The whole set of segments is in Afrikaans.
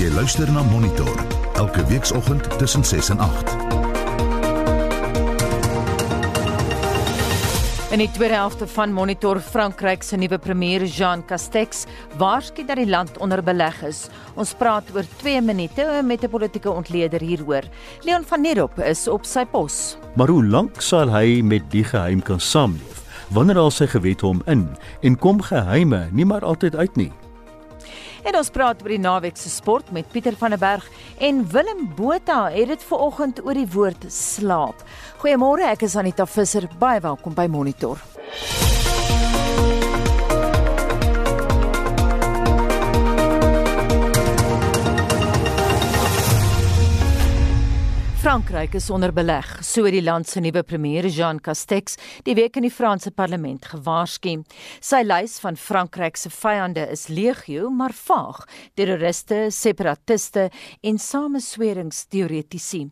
Jy luister na Monitor elke weekoggend tussen 6 en 8. In die tweede helfte van Monitor Frankryk se nuwe premier Jean Castex waarsku dat die land onder beleg is. Ons praat oor 2 minute met 'n politieke ontleder hieroor. Leon van Nerop is op sy pos. Maar hoe lank sal hy met die geheim kan saamleef? Wanneer al sy gewete hom in en kom geheime nie maar altyd uit nie? En ons praat oor die naweek se sport met Pieter van der Berg en Willem Botha het dit ver oggend oor die woord slaap. Goeiemôre, ek is Anita Visser. Baie welkom by Monitor. Frankryk is onder beleg, so die land se nuwe premier Jean Castex die week in die Franse parlement gewaarsku. Sy lys van Frankryk se vyande is legio, maar vaag: terroriste, separatiste en samesweringsteoretici.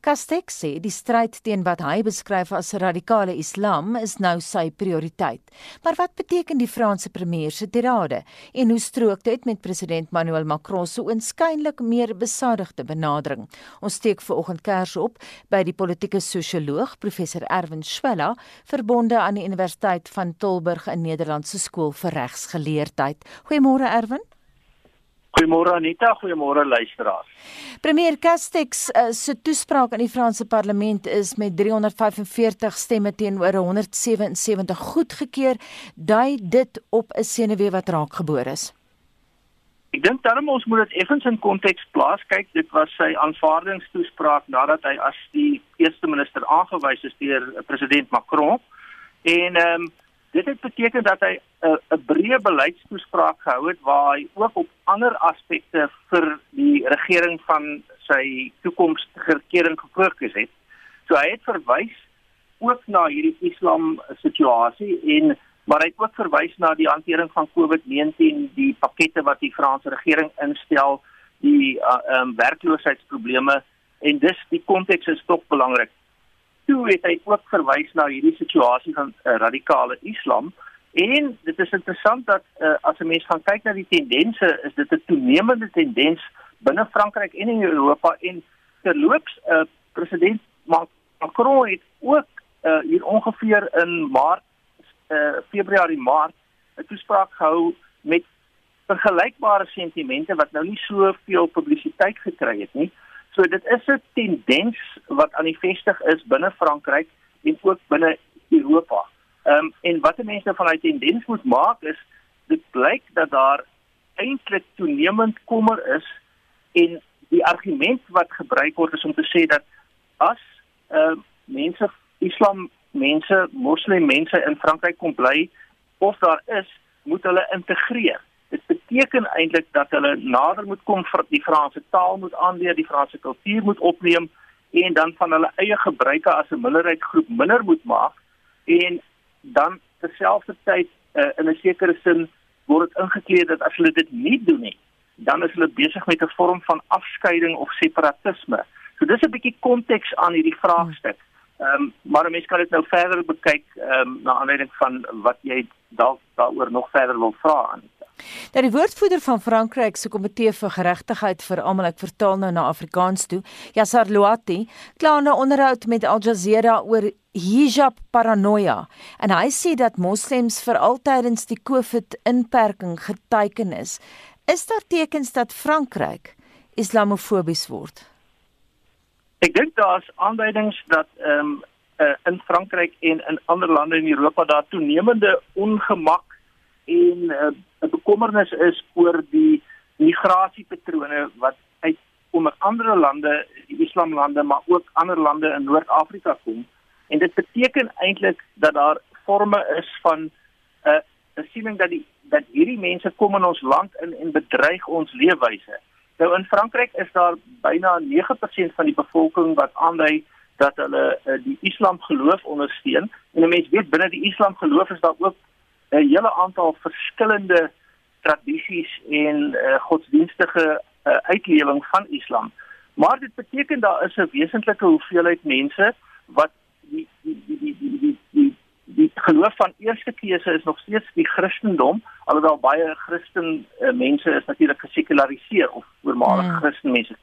Castex sê die stryd teen wat hy beskryf as radikale Islam is nou sy prioriteit. Maar wat beteken die Franse premier se tirade en hoe strook dit met president Emmanuel Macron se oënskynlik meer besadigde benadering? Ons steek vir kers op by die politieke sosioloog professor Erwin Schwella verbonde aan die Universiteit van Tilburg in Nederland se skool vir regsgeleerdheid. Goeiemôre Erwin. Goeiemôre Anita, goeiemôre luisteraars. Premier Castex uh, se toespraak in die Franse parlement is met 345 stemme teenoor 177 goedgekeur. Dui dit op 'n senuwee wat raakgebore is? Ek dink daarom ons moet dit effens in konteks plaas. Kyk, dit was sy aanvaardingstoespraak nadat hy as die eerste minister aangewys is deur president Macron. En ehm um, dit het beteken dat hy 'n uh, 'n breë beleidstoespraak gehou het waar hy ook op ander aspekte vir die regering van sy toekomstige regering gefokus het. So hy het verwys ook na hierdie Islam situasie en maar hy het ook verwys na die hantering van COVID-19, die pakkette wat die Franse regering instel, die uh, um, werkloosheidsprobleme en dis die konteks is tog belangrik. Toe het hy ook verwys na hierdie situasie van uh, radikale Islam en dit is interessant dat uh, as 'n mens gaan kyk na die tendense, is dit 'n toenemende tendens binne Frankryk en in Europa en terloops uh, president Macron het ook uh, hier ongeveer in Maart uh, Februarie Maart 'n toespraak gehou met vergelykbare sentimente wat nou nie soveel publisiteit gekry het nie. So dit is 'n tendens wat aan die vestig is binne Frankryk en ook binne Europa. Ehm um, en wat mense nou van daai tendens moet maak is dit blyk dat daar eintlik toenemend kommer is en die argument wat gebruik word is om te sê dat as ehm uh, mense Islam mense, moslim mense in Frankryk kom bly of daar is, moet hulle integreer. Dit beteken eintlik dat hulle nader moet kom vir die Franse taal moet aanleer, die Franse kultuur moet opneem en dan van hulle eie gebruike as 'n minderheidsgroep minder moet maak en dan terselfdertyd uh, in 'n sekere sin word dit ingekleed dat as hulle dit nie doen nie, dan is hulle besig met 'n vorm van afskeiding of separatisme. So dis 'n bietjie konteks aan hierdie vraagstuk. Ehm um, maar mense kan dit nou verder bekyk ehm um, na aanleiding van wat jy dalk daaroor nog verder wil vra aan. Dat die woordvoerder van Frankryk se komitee vir geregtigheid vir almal ek vertaal nou na Afrikaans toe, Yassar Louati, kla 'n onderhoud met Al Jazeera oor hijab paranoia en hy sê dat moslems vir altydens die COVID inperking geteken is. Is daar tekens dat Frankryk islamofobies word? Ek dink daar's aanduidings dat ehm um, uh, in Frankryk en in ander lande in Europa daar toenemende ongemak en 'n uh, bekommernis is oor die migrasiepatrone wat uit onder andere lande, die islamlande, maar ook ander lande in Noord-Afrika kom. En dit beteken eintlik dat daar forme is van 'n uh, siening dat die dat hierdie mense kom in ons land in en bedreig ons leefwyse. Nou in Frankryk is daar byna 9% van die bevolking wat aandui dat hulle uh, die Islam geloof ondersteun. En 'n mens weet binne die Islam geloof is daar ook 'n hele aantal verskillende tradisies en uh, godsdienstige uh, uitlewing van Islam. Maar dit beteken daar is 'n wesentlike hoeveelheid mense wat die die die die die die, die geloof van eerste keuse is nog steeds die Christendom, alhoewel baie Christen uh, mense is natuurlik gesekulariseer of voormalige mm. Christen mense.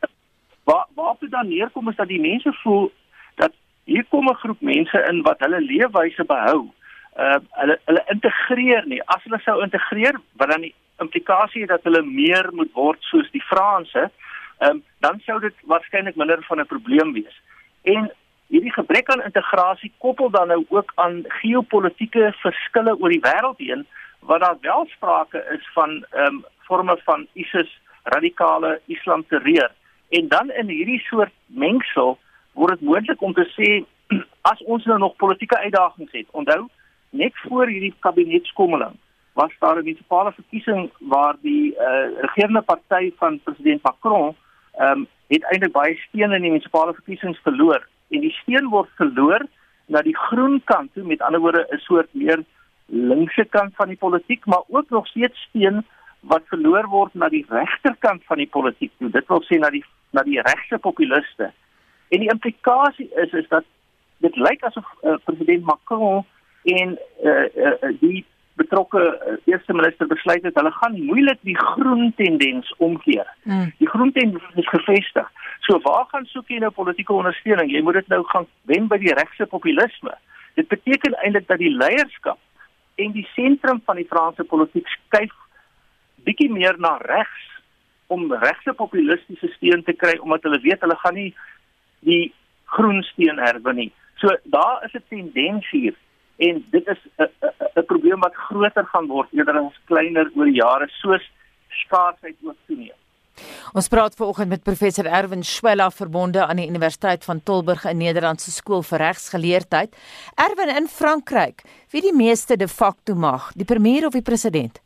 Waar waar dit dan neerkom is dat die mense voel dat hier kom 'n groep mense in wat hulle leefwyse behou. Uh hulle hulle integreer nie. As hulle sou integreer, wat dan die implikasie dat hulle meer moet word soos die Franse, um, dan sou dit waarskynlik minder van 'n probleem wees. En hierdie gebrek aan integrasie koppel dan nou ook aan geopolitiese verskille oor die wêreld heen wat daar wel sprake is van ehm um, forme van ISIS radikale islam terreur en dan in hierdie soort mengsel word dit moontlik om te sê as ons nou nog politieke uitdagings het onthou net voor hierdie kabinetskommeling was daar 'n munisipale verkiesing waar die uh, regerende party van president Macron ehm um, het eintlik baie steun in die munisipale verkiesings verloor en die steun word verloor na die groen kant toe. Met ander woorde 'n soort meer linkse kant van die politiek maar ook nog steeds steun wat verloor word na die regterkant van die politiek toe. Dit wil sê na die na die regse populiste. En die implikasie is is dat dit lyk asof uh, president Macron en uh, uh, die betrokke uh, eerste minister besluit het hulle gaan moeilik die groen tendens omkeer. Mm. Die groen tendens is gefestig. So waar gaan soek jy nou politieke ondersteuning? Jy moet dit nou gaan wen by die regse populisme. Dit beteken eintlik dat die leierskap en die sentrum van die Franse politiek skuif bietjie meer na regs om regse populistiese steun te kry omdat hulle weet hulle gaan nie die groen steun herwin nie. So daar is 'n tendens hier en dit is 'n probleem wat groter gaan word eerder as kleiner oor die jare soos skaarsheid ook toeneem. Ons praat vanoggend met professor Erwin Schwella verbonde aan die Universiteit van Tilburg in Nederlandse skool vir regsgeleerdheid. Erwin in Frankryk, wie die meeste de facto mag, die premier of die president?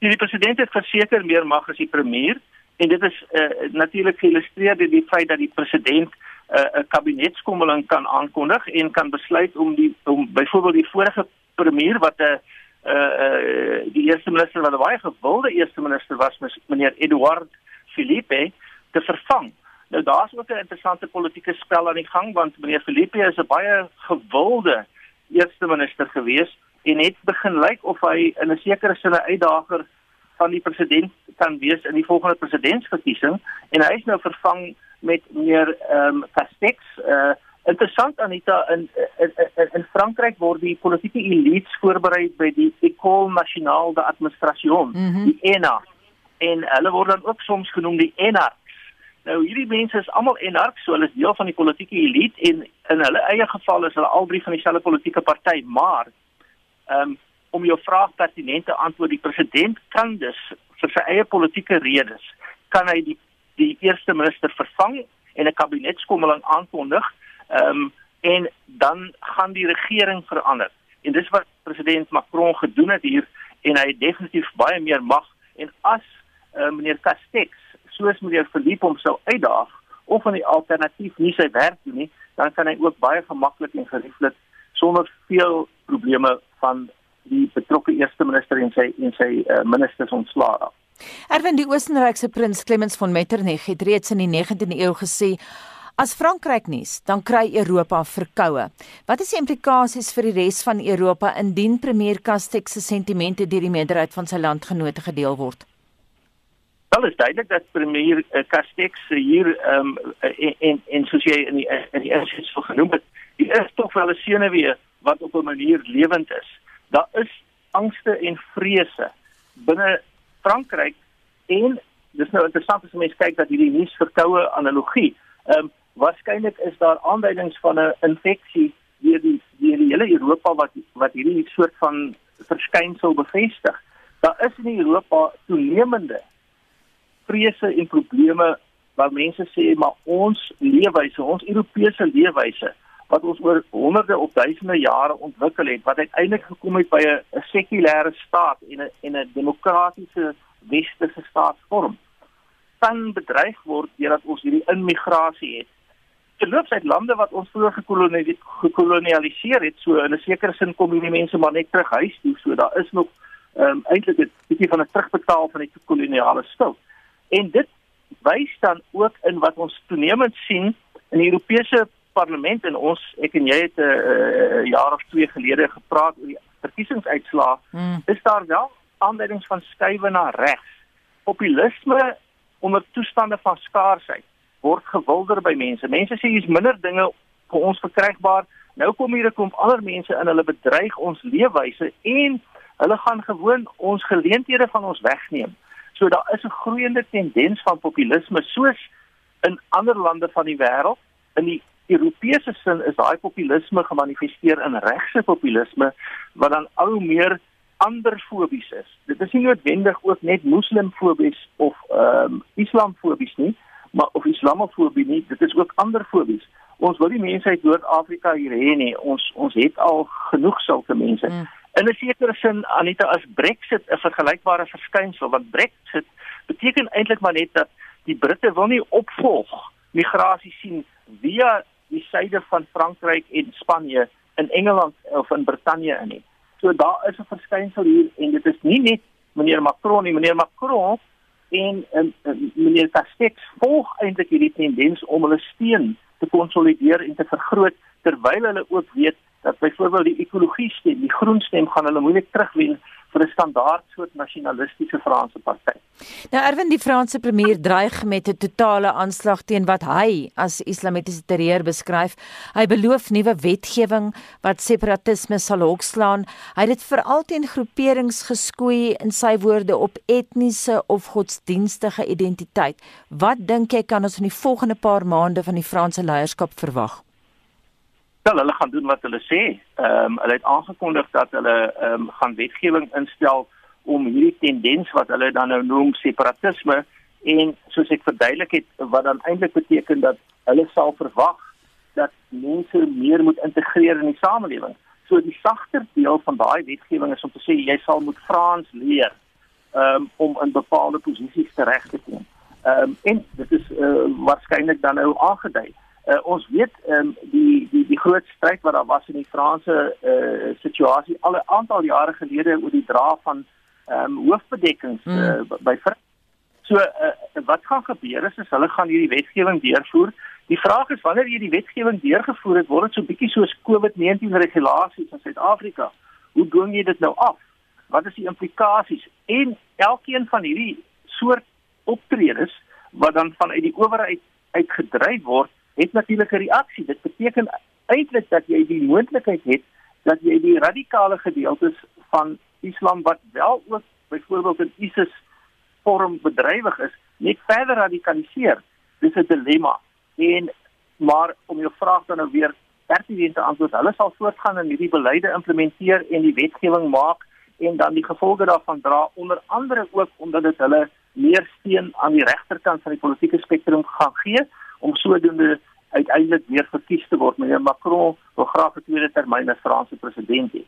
Die president het verseker meer mag as die premier en dit is uh, natuurlik geïllustreer deur die feit dat die president 'n uh, kabinetskommeling kan aankondig en kan besluit om die om byvoorbeeld die vorige premier wat 'n uh, uh, die eerste minister wat 'n baie gewilde eerste minister was meneer Edouard Philippe te vervang. Nou daar's ook 'n interessante politieke spel aan die gang want meneer Philippe is 'n baie gewilde eerste minister gewees en het begin lyk of hy in 'n sekere sin 'n uitdager van die president kan wees in die volgende presidentsverkiesing en hy is nou vervang met meneer ehm um, Castex. Uh interessant Anita in in, in in Frankryk word die politieke elites voorberei by die École Nationale d'Administration mm -hmm. die ENA en hulle word dan ook soms genoem die enarks nou hierdie mense is almal enarks so hulle is deel van die politieke elite en in hulle eie geval is hulle al drie van dieselfde politieke party maar um, om jou vraag pertinent te antwoord die president kan dus vir sy eie politieke redes kan hy die die eerste minister vervang en 'n kabinetskommeling aankondig Ehm um, en dan gaan die regering verander. En dis wat president Macron gedoen het hier en hy het definitief baie meer mag en as uh, meneer Castex soos meneer Philippe hom sou uitdaag of van die alternatief nie sy werk doen nie, dan kan hy ook baie gemaklik en gerieflik sonder veel probleme van die betrokke eerste minister en sy en sy uh, ministers ontslaa. Erwin die Oostenrykse prins Clemens von Metternich het reeds in die 19de eeu gesê As Frankryk nies, dan kry Europa verkoue. Wat is die implikasies vir die res van Europa indien premier Castex se sentimente deur die meerderheid van sy landgenote gedeel word? Wel is duidelik dat premier uh, Castex hier ehm um, en, en en soos jy in die in die so genoem het, die is tog wel 'n senuwee wat op 'n manier lewend is. Daar is angste en vrese binne Frankryk en dis nou interessant as mense kyk dat hierdie nuus verkoue analogie ehm um, waarskynlik is daar aanduidings van 'n infeksie deur die deur die hele Europa wat wat hierdie soort van verskynsel bevestig. Daar is in Europa toenemende vrese en probleme waar mense sê maar ons leefwyse, ons Europese leefwyse wat ons oor honderde of duisende jare ontwikkel het wat uiteindelik gekom het by 'n sekulêre staat en 'n en 'n demokratiese westerse staatsvorm kan bedreig word deurdat ons hierdie immigrasie het verloops uit lande wat ons vroeër gekolonialiseer het, so in 'n sekere sin kom hierdie mense maar net terug huis toe. So daar is nog ehm um, eintlik 'n bietjie van 'n terugbetaal van die koloniale skuld. En dit wys dan ook in wat ons toenemend sien in die Europese parlement en ons ek en jy het 'n uh, jaar of twee gelede gepraat oor die verkiesingsuitslae, mm. is daar wel aanduidings van skuwe na regs. Populisme onder toestande van skaarsheid word gewilder by mense. Mense sê hier's minder dinge vir ons verkrygbaar. Nou kom hier 'n klomp ander mense in, hulle bedreig ons leefwyse en hulle gaan gewoon ons geleenthede van ons wegneem. So daar is 'n groeiende tendens van populisme soos in ander lande van die wêreld. In die Europese sin is daai populisme gemanifesteer in regse populisme wat dan al meer anderfobies is. Dit is nie noodwendig ook net moslimfobies of ehm um, islamfobies nie, maar of islamofobie nie, dit is ook anderfobies. Ons wil die mense uit Noord-Afrika hier hê nie. Ons ons het al genoeg sulke mense. Mm. In 'n sekere sin Anita as Brexit 'n vergelykbare verskynsel want Brexit beteken eintlik maar net dat die Britte wil nie opvolg migrasie sien via die suide van Frankryk en Spanje in Engeland of in Brittanje in nie. So daar is 'n verskynsel hier en dit is nie net meneer Macron nie, meneer Macron en, en, en meneer Castex volg eintlik hierdie tendens om hulle steun te konsolideer en te vergroot terwyl hulle ook weet dat byvoorbeeld die ekologie stem, die groen stem gaan hulle moeilik terugwen vir 'n standaard soort nasionalistiese Franse party. Nou Erwin die Franse premier dreig met 'n totale aanslag teen wat hy as islamitiese terreur beskryf. Hy beloof nuwe wetgewing wat separatisme sal hokslaan. Hy het dit veral teen groeperings geskoei in sy woorde op etniese of godsdienstige identiteit. Wat dink jy kan ons in die volgende paar maande van die Franse leierskap verwag? Wel, hulle gaan doen wat hulle sê. Ehm um, hulle het aangekondig dat hulle ehm um, gaan wetgewing instel om hierdie tendens wat hulle dan nou noem separatisme en soos ek verduidelik het wat dan eintlik beteken dat hulle sal verwag dat mense meer moet integreer in die samelewing. So die sagter deel van daai wetgewing is om te sê jy sal moet Frans leer um, om in bepaalde posisies tereg te kom. Ehm um, en dit is uh, waarskynlik dan nou aangedui. Uh, ons weet um, die die die groot stryd wat daar was in die Franse uh, situasie al 'n aantal jare gelede oor die dra van ehm um, hoofbedekkings mm. uh, by So uh, wat gaan gebeur is, is hulle gaan hierdie wetgewing deurvoer. Die vraag is wanneer hierdie wetgewing deurgevoer het, word dit so bietjie soos COVID-19 regulasies in Suid-Afrika. Hoe doen jy dit nou af? Wat is die implikasies? En elkeen van hierdie soort optredes wat dan vanuit die owerheid uitgedryf word het natuurlik 'n reaksie. Dit beteken eintlik dat jy die moontlikheid het dat jy die radikale gedeeltes van Islam wat wel ook byvoorbeeld in ISIS vorm bedrywig is, net verder radikaliseer. Dis 'n dilemma. En maar om jou vraag dan nou weer pertinent te antwoord, hulle sal voortgaan en hierdie beleide implementeer en die wetgewing maak en dan die gevolge daarvan dra onder andere ook omdat dit hulle meer steun aan die regterkant van die politieke spektrum gaan gee om sodoende uiteindelik weer verkies te word. Meneer Macron wil graag 'n tweede termyn as Franse president hê.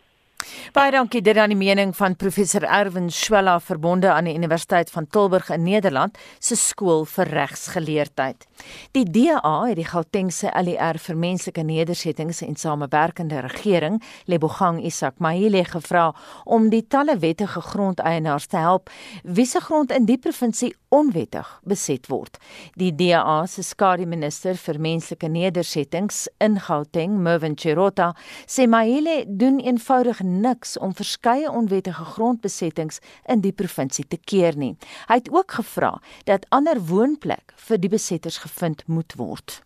Baie dankie dit aan die mening van professor Erwin Schwella verbonde aan die Universiteit van Tilburg in Nederland se skool vir regsgeleerdheid. Die DA het die Gautengse ALR vir menslike nedersettings en samewerkende regering Lebogang Isak Mahile gevra om die talle wettige grondeienaars te help wie se grond in die provinsie onwettig beset word. Die DA se skare minister vir menslike nedersettings in Gauteng, Mervin Chirota, sê Mahile doen eenvoudig niks niks om verskeie onwettige grondbesettings in die provinsie te keer nie. Hy het ook gevra dat ander woonplek vir die besetters gevind moet word.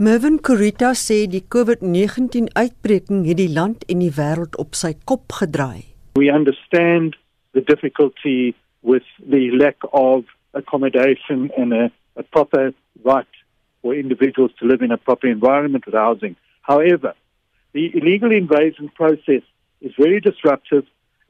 Mervin Kurita sê die COVID-19 uitbreking het die land en die wêreld op sy kop gedraai. We understand the difficulty with the lack of accommodation and a, a proper right for individuals to live in a proper environment with housing. However, the illegal invasion process is very disruptive.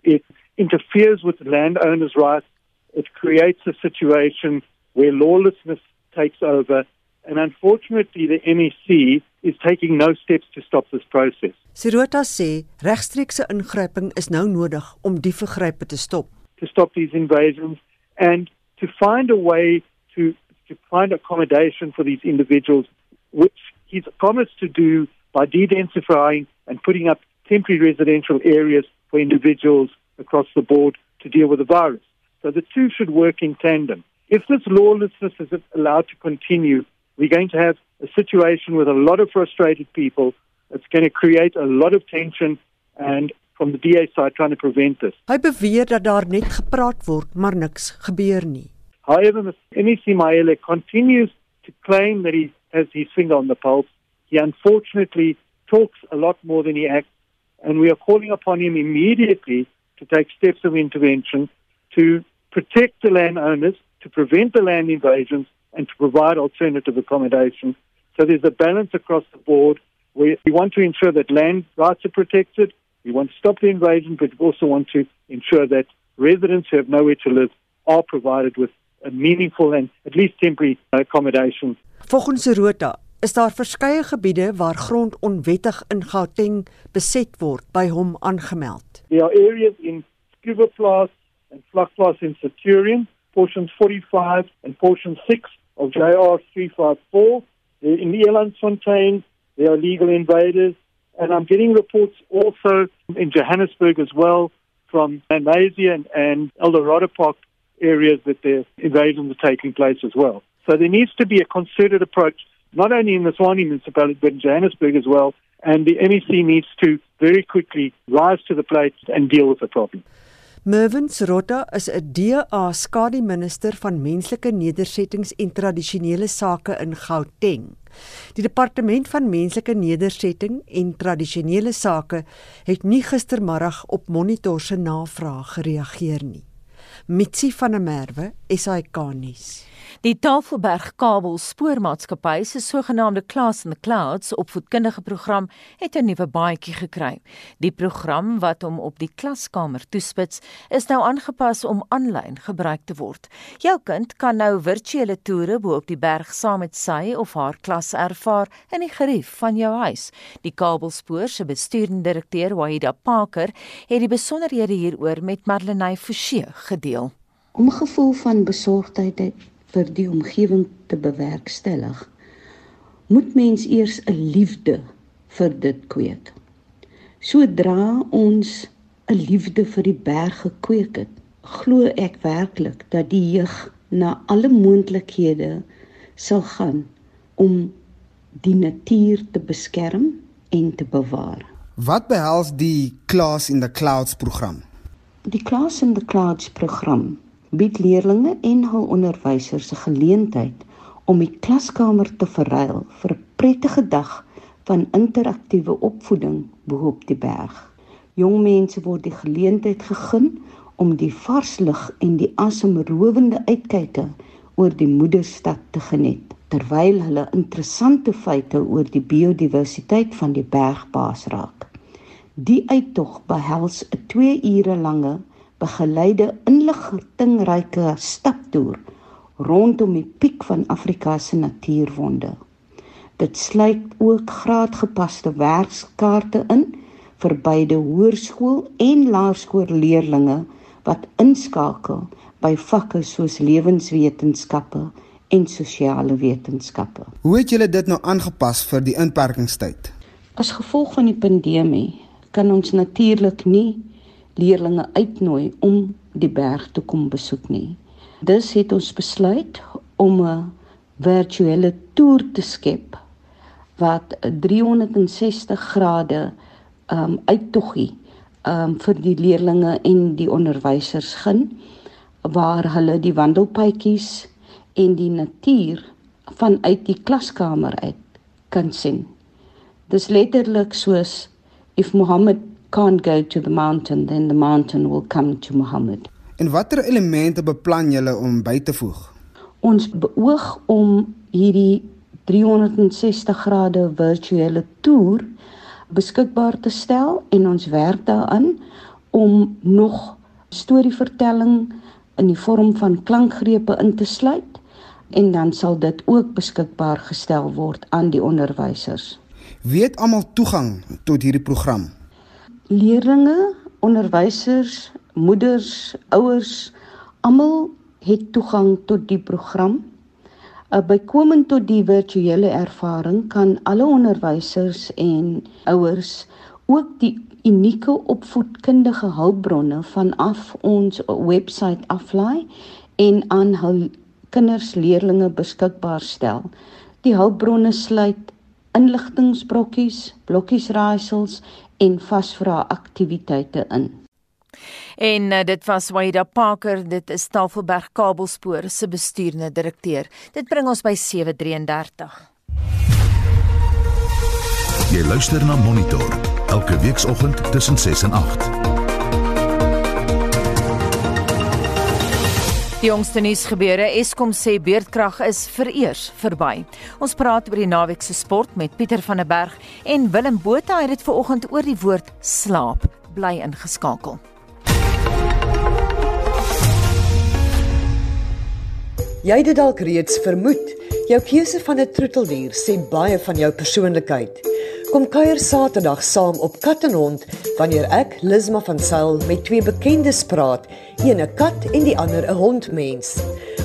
It interferes with landowner's rights. It creates a situation where lawlessness takes over. And unfortunately, the NEC is taking no steps to stop this process. Sirota sê regstreekse ingryping is nou nodig om die vergrype te stop. To stop these invasions and to find a way to to find accommodation for these individuals which he's promised to do by de-densifying and putting up temporary residential areas for individuals across the board to deal with the virus. So the two should work in tandem. If this lawlessness is allowed to continue, we're going to have a situation with a lot of frustrated people. It's going to create a lot of tension and from the DA side trying to prevent this. Hy beweer dat daar net gepraat word, maar niks gebeur nie. However, MEC Maele continues to claim that he has his finger on the pulse. He unfortunately talks a lot more than he acts, and we are calling upon him immediately to take steps of intervention to protect the landowners, to prevent the land invasions, and to provide alternative accommodation. So there's a balance across the board where we want to ensure that land rights are protected, we want to stop the invasion, but we also want to ensure that residents who have nowhere to live are provided with a meaningful and at least temporary accommodation. Volgens Rota is daar verskeie gebiede waar grond onwettig in Gauteng beset word by hom aangemeld. There are areas in Scuba Plus and Flak Plus in Centurion, portions 45 and portion 6 of JR 354. In the Elandsfontein, there are legal invaders. And I'm getting reports also in Johannesburg as well from Malaysia and, and Eldorado Park areas that the invasions are taking place as well. So there needs to be a concerted approach, not only in the Swanee municipality, but in Johannesburg as well. And the MEC needs to very quickly rise to the plate and deal with the problem. Mervin Srota is 'n DA skademinister van menslike nedersettings en tradisionele sake in Gauteng. Die departement van menslike nedersetting en tradisionele sake het nie gistermiddag op Monitor se navraag gereageer nie. Mitsi van der Merwe, SAK nuus. Die Tafelberg Kabel Spoormaatskappy se sogenaamde Class in the Clouds opvoedkundige program het 'n nuwe baadjie gekry. Die program wat hom op die klaskamer toespits, is nou aangepas om aanlyn gebruik te word. Jou kind kan nou virtuele toere bo op die berg saam met sy of haar klas ervaar in die gerief van jou huis. Die Kabelspoor se bestuurende direkteur, Wahida Parker, het die besonderhede hieroor met Marlenae Forsie gedeel. Om gevoel van besorgdheid vir die omgewing te bewerkstellig, moet mens eers 'n liefde vir dit kweek. Sodra ons 'n liefde vir die berg gekweek het, glo ek werklik dat die jeug na alle moontlikhede sal gaan om die natuur te beskerm en te bewaar. Wat behels die Class in the Clouds program? Die Class in the Clouds program bied leerders en hul onderwysers 'n geleentheid om die klaskamer te verruil vir 'n prettige dag van interaktiewe opvoeding bo-op die berg. Jong mense word die geleentheid gegee om die vars lug en die asemrowende uitkyke oor die moederstad te geniet terwyl hulle interessante feite oor die biodiversiteit van die berg baas raak. Die uittog behels 'n 2 ure lange begeleide inligtingryke staptoer rondom die piek van Afrika se natuurwonde. Dit sluit ook graadgepaste werkskaarte in vir beide hoërskool en laerskoolleerdlinge wat inskakel by vakke soos lewenswetenskappe en sosiale wetenskappe. Hoe het julle dit nou aangepas vir die inperkingstyd? As gevolg van die pandemie kan ons natuurlik nie leerlinge uitnooi om die berg te kom besoek nie. Dus het ons besluit om 'n virtuele toer te skep wat 360 grade um uittoggie um vir die leerlinge en die onderwysers gaan waar hulle die wandelpaadjies en die natuur vanuit die klaskamer uit kan sien. Dis letterlik soos if Mohammed can't go to the mountain, then the mountain will come to Muhammad. En watter elemente beplan julle om by te voeg? Ons beoog om hierdie 360 grade virtuele toer beskikbaar te stel en ons werk daaraan om nog storievertelling in die vorm van klankgrepe in te sluit en dan sal dit ook beskikbaar gestel word aan die onderwysers. Wie het almal toegang tot hierdie program? Leerlinge, onderwysers, moeders, ouers, almal het toegang tot die program. Bykomend tot die virtuele ervaring kan alle onderwysers en ouers ook die unieke opvoedkundige hulpbronne vanaf ons webwerf aflaai en aan hul kinders leerlinge beskikbaar stel. die hulpbronne sluit inligtingbrokkies, blokkiesraaisels en vasvra aktiwiteite in. En uh, dit was Waida Parker, dit is Tafelberg Kabelspoor se bestuurende direkteur. Dit bring ons by 7:33. Jy luister na Monitor elke weekoggend tussen 6 en 8. Die jongste nuus gebeure Eskom sê beerdkrag is vereers verby. Ons praat oor die naweek se sport met Pieter van der Berg en Willem Botha het dit vanoggend oor die woord slaap bly ingeskakel. Jy het dit dalk reeds vermoed. Jou keuse van 'n troeteldier sê baie van jou persoonlikheid. Kom kuier Saterdag saam op Kat en Hond wanneer ek Lisma van Sail met twee bekendes praat, een 'n kat en die ander 'n hondmens.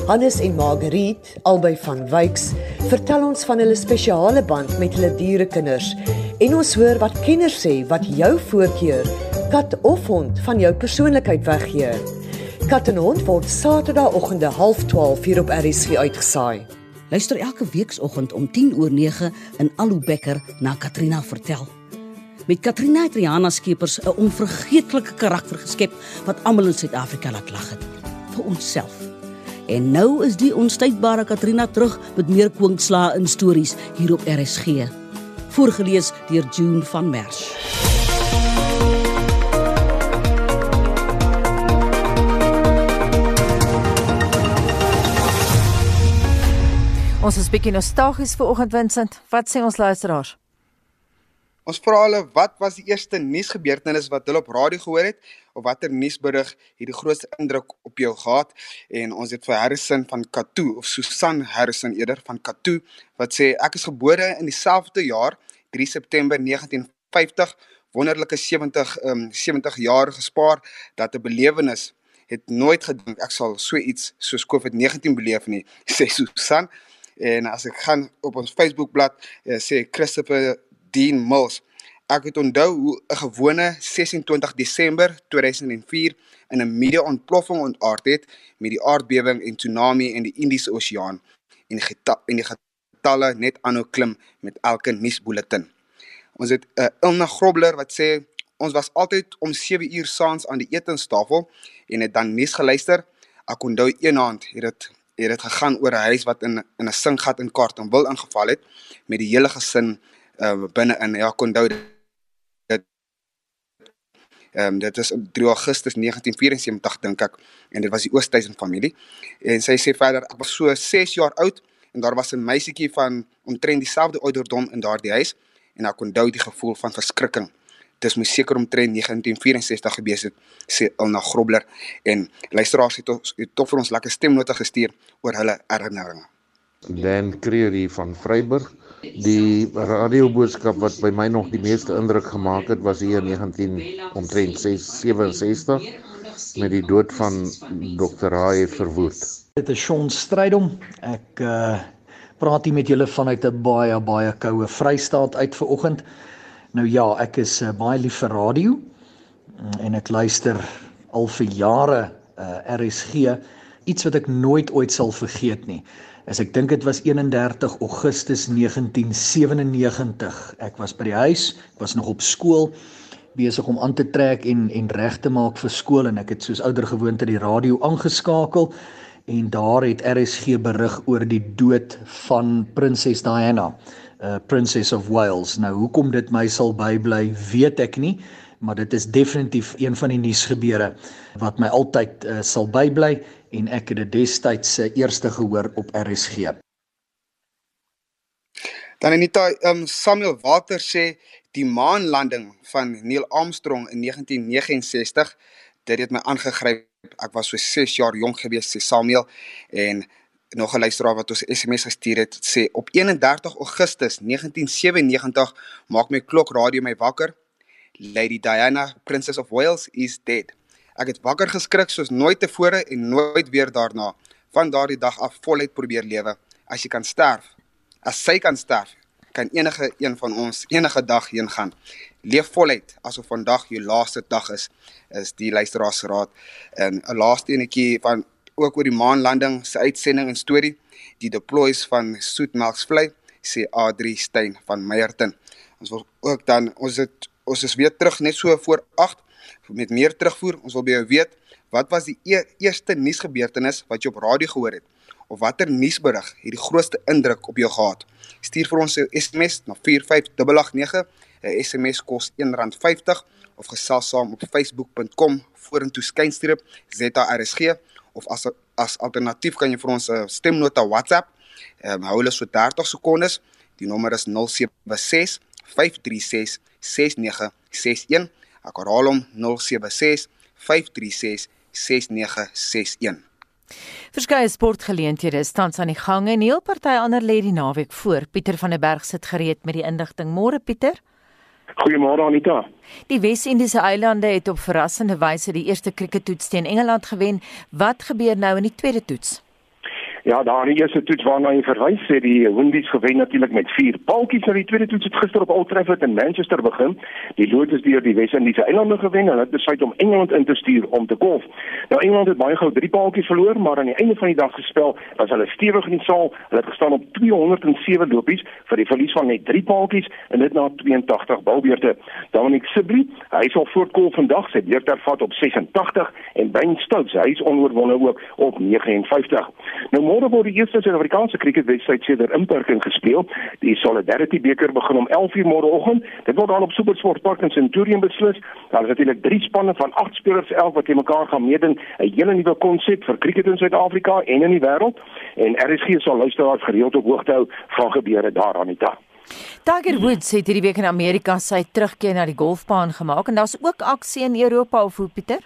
Hannes en Margriet, albei van Wyks, vertel ons van hulle spesiale band met hulle dierekinders en ons hoor wat kenners sê wat jou voorkeur, kat of hond, van jou persoonlikheid weggee. Kat en Hond word Saterdagoggende 12:30 hier op RSG uitgesaai. Luister elke weekoggend om 10 oor 9 in Alou Becker na Katrina vertel. Met Katrina het Rihanna Skeepers 'n onvergeetlike karakter geskep wat almal in Suid-Afrika laat lag het vir onsself. En nou is die onstuitbare Katrina terug met meer kwinkslaa in stories hier op RSG. Voorgeles deur June van Merch. Ons is bietjie nostalgies vir oggend Vincent. Wat sê ons luisteraars? Ons vra hulle wat was die eerste nuusgebeurtenis wat hulle op radio gehoor het of watter nuusberig het die grootste indruk op jou gehad en ons het vir Harrison van Katoo of Susan Harrison eerder van Katoo wat sê ek is gebore in dieselfde jaar 3 September 1950 wonderlike 70 um, 70 jaar gespaar dat 'n belewenis het nooit gedink ek sal so iets soos COVID-19 beleef nie sê Susan En as ek gaan op ons Facebookblad uh, sê Christopher Dean Mills, ek het onthou hoe 'n gewone 26 Desember 2004 in 'n media ontploffing ontaard het met die aardbewing en tsunami in die Indiese Oseaan en die en die getalle net aanhou klim met elke nuusbulletin. Ons het 'n uh, Ilna Grobler wat sê ons was altyd om 7 uur saans aan die etenstafel en het dan nuus geluister. Ek onthou eendag het dit het dit gegaan oor 'n huis wat in in 'n singgat in Kaartenwil ingeval het met die hele gesin uh, binne in ja kon onthou dit ehm um, dit is 3 Augustus 1974 dink ek en dit was die Oosthuizen familie en sy sê verder ek was so 6 jaar oud en daar was 'n meisietjie van omtrent dieselfde ouderdom in daardie huis en ek onthou die gevoel van verskrikking dis moes seker omtrent 1964 gewees het sê Ilna Grobler en luisteraars het ons het tog vir ons lekker stemnote gestuur oor hulle herinneringe. Dan Creer hier van Vryburg. Die radioboodskap wat by my nog die meeste indruk gemaak het was hier in 19 omtrent 67 met die dood van Dr. Haie verwoed. Dit is Shaun Strydom. Ek uh praat hier met julle vanuit 'n baie baie koue Vrystaat uit ver oggend. Nou ja, ek is uh, baie lief vir radio mm, en ek luister al vir jare uh, eh, RSG. Iets wat ek nooit ooit sal vergeet nie. As ek dink dit was 31 Augustus 1997. Ek was by die huis, ek was nog op skool besig om aan te trek en en reg te maak vir skool en ek het soos ouer gewoonte die radio aangeskakel en daar het RSG berig oor die dood van prinses Diana uh Princess of Wales. Nou hoekom dit my sal bybly, weet ek nie, maar dit is definitief een van die nuusgebeure wat my altyd uh, sal bybly en ek het dit destyds se uh, eerste gehoor op RSG. Dan Anita, um Samuel Walter sê die maanlanding van Neil Armstrong in 1969 dit het my aangegryp. Ek was so 6 jaar jonk gewees, sê Samuel en nog 'n luisteraar wat ons SMS gestuur het sê op 31 Augustus 1997 maak my klok radio my wakker. Lady Diana, Princess of Wales is dead. Ek het wakker geskrik soos nooit tevore en nooit weer daarna. Van daardie dag af voluit probeer lewe. As jy kan sterf, as sy kan sterf, kan enige een van ons enige dag heen gaan. Leef voluit asof vandag jou laaste dag is, is die luisteraarsraad. En 'n laaste enetjie van ook oor die maanlanding se uitsending en storie, die deploys van Soetmelksvlei. sê Adri Steyn van Meyerton. Ons wil ook dan ons het ons is weer terug net so voor 8 met meer terugvoer. Ons wil by jou weet wat was die e eerste nuusgebeurtenis wat jy op radio gehoor het of watter nuusberig het die grootste indruk op jou gehad? Stuur vir ons 'n SMS na 45889. 'n SMS kos R1.50 of gesels saam op facebook.com vorentoe skynstreep ZARSG of as as alternatief kan jy vir ons 'n stemnota WhatsApp. Ehm um, hou hulle so 30 sekondes. Die nommer is 076 536 6961. Ek herhaal hom 076 536 6961. Verskeie sportgeleenthede staan aan die gang en 'n heel party ander lê die naweek voor. Pieter van der Berg sit gereed met die indigting. Môre Pieter. Goeiemôre Anita. Die Wes-Indiese eilande het op verrassende wyse die eerste krieketoets teen Engeland gewen. Wat gebeur nou in die tweede toets? Ja, daar die eerste toets waarna jy verwys het, die Windies gewen natuurlik met 4 paltjies. Nou die tweede toets het gister op Old Trafford in Manchester begin. Die Lotus deur die Wes-Indiese eilande gewen en het besluit om Engeland in te stuur om te golf. Nou Engeland het baie gou 3 paltjies verloor, maar aan die einde van die dag gespel was hulle stewig in die saal. Hulle het gestaan op 207 lopies vir die verlies van net 3 paltjies en dit na 82 balbeurte. Dominic Sibley, hy sal voortkom vandag sy beurt ervat op 86 en Ben Stokes, hy is onoorwonde ook op 59. Nou Môre word die eerste Suid-Afrikaanse krieketwedstryd sedert inperking gespeel. Die Solidarity beker begin om 11:00 môreoggend. Dit word dan op SuperSport Park in Centurion beslis. Daar is natuurlik drie spanne van 8 spelers 11 wat mekaar gaan meeding. 'n Hele nuwe konsep vir krieket in Suid-Afrika en in die wêreld. En RSG sal luisteraars gereeld op hoogte hou van gebeure daar aan die dag. Tiger Woods het hierdie week in Amerika sy terugkeer na die golfbaan gemaak en daar's ook aksie in Europa of hoe Pieter?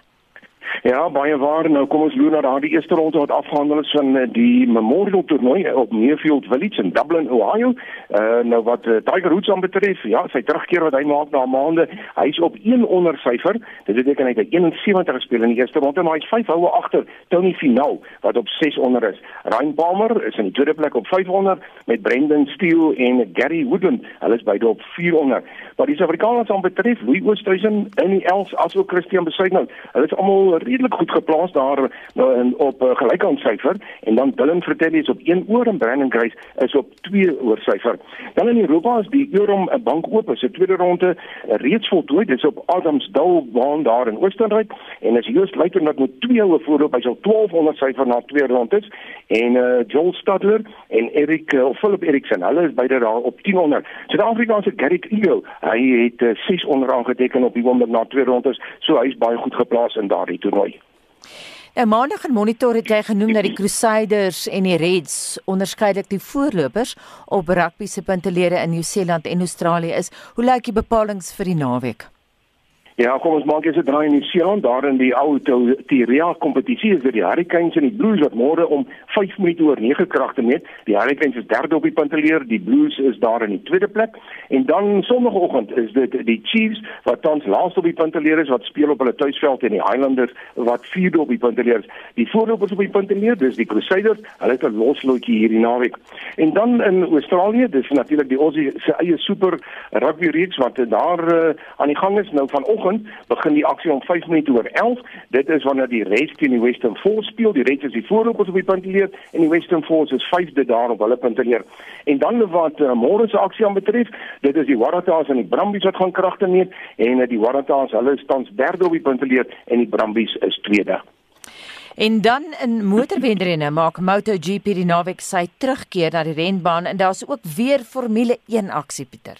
Ja, baie waar. Nou kom ons loer na daardie eerste ronde wat afgehandel is van eh, die Memorial Toernooi op Mayfield Village in Dublin, Ohio. Uh nou wat Tiger Woods aanbetref, ja, sy terugkeer wat hy maak na maande, hy's op 1 onder syfer. Dit beteken hy het 71 gespeel in die eerste ronde, maar hy's 5 houe agter Tony Finau wat op 6 onder is. Ryan Palmer is in die tweede plek op 500 met Brendan Steele en Gary Woodland. Hulle is beide op 400. Wat die Suid-Afrikaners aanbetref, Louis Oosthuizen in die Els asook Christian Besuidnout. Hulle is almal redelik goed geplaas daar nou in op uh, gelykant syfer en dan Dylan Vertelli is op 1 oor en Brandon Grace is op 2 oor syfer. Dan in Europa is die Eurom 'n bank oop is 'n tweede ronde reeds voltooi. Dit is op Adamsdal baan daar in Oostenryk en as Joost Luiter net met 2 oor voorop, hy sal 1200 syfer na twee rondes en uh, Joel Stadler en Erik uh, Philip Eriksen, hulle is beide daar op 1000. Suid-Afrika se Garrick Eagle, hy het uh, 6 onder aangeteken op die oomblik na twee rondes, so hy's baie goed geplaas in daardie toernooi. Nou maandag in Monitor het jy genoem dat die Crusaders en die Reds onderskeidelik die voorlopers op rugby se puntelere in Nieu-Seeland en Australië is. Hoe lyk die bepalinge vir die naweek? Ja, kom ons maak eens 'n draai in die Seeland, daar in die ou Tiria kompetisie is dit die Hurricanes en die Blues wat môre om 5 minute oor 9 kragte meet. Die Hurricanes is derde op die punteleer, die Blues is daar in die tweede plek. En dan sonoggend is dit die Chiefs wat tans laaste op die punteleer is wat speel op hulle tuisveld en die Highlanders wat vierde op die punteleer is. Die voorlopers op die punteleer, dis die Crusaders, hulle het 'n loslootjie hierdie naweek. En dan in Australië, dis natuurlik die Aussie se eie super rugby reeks wat daar uh, aan die gang is nou vanoggend vanoggend begin die aksie om 5 minute oor 11. Dit is wanneer die Reds teen die Western Force speel. Die Reds is die voorlopers op die punteleer en die Western Force is 5de daar op hulle punteleer. En dan wat uh, môre se aksie aanbetref, dit is die Waratahs en die Brumbies wat gaan kragte meet en uh, die Waratahs, hulle is tans derde op die punteleer en die Brumbies is tweede. En dan in motorwedrenne maak MotoGP die naweek sy terugkeer na die renbaan en daar's ook weer Formule 1 aksie Pieter.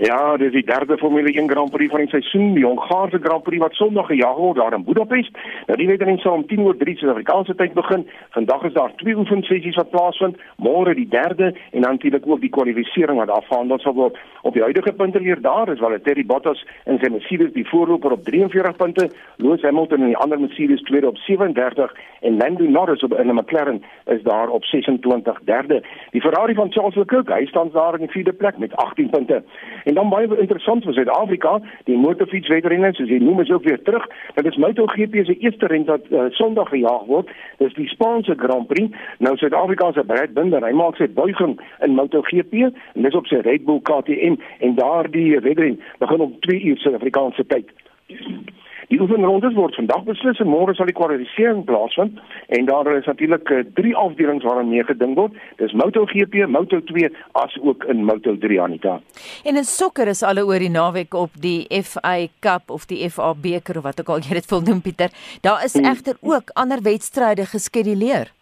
Ja, dis die derde Formule 1 Grand Prix van die seisoen, die Hongaarse Grand Prix wat Sondag gejaag word daar in Budapest. Nou die wedren sal om 10:03 Suid-Afrikaanse tyd begin. Vandag is daar twee oefensessies wat plaasvind, môre die derde en dan natuurlik ook die kwalifikasie wat afhandel sal word. Op die huidige punteteler daar is Valtteri Bottas in sy Mercedes die voorloper op 43 punte, Lewis Hamilton in die ander Mercedes tweede op 37 en Lando Norris op in 'n McLaren is daar op 26 derde. Die Ferrari van Charles Leclerc, hy staan daar in die vierde plek met 18 punte. En dan baie interessant vir Suid-Afrika, die motorfietswedrenne, soos jy noem, is ook weer terug. Dit is MotoGP se eerste ren wat uh, Sondag gejaag word. Dis die Spaanse Grand Prix. Nou Suid-Afrika se Brad Binder, hy maak sy buiging in MotoGP en dis op sy Red Bull KTM en daardie wedren begin om 2 uur Suid-Afrikaanse tyd. Die oefenrondes word vandag beslis en môre sal die kwalifikasie plaasvind en daar is natuurlik uh, drie afdelings waaraan mee gedink word. Dis MotoGP, Moto2 as ook in Moto3 Anita. En in sokker is alle oor die naweek op die FA Cup of die FA beker of wat ook al jy dit wil noem Pieter. Daar is hmm. egter ook ander wedstryde geskeduleer.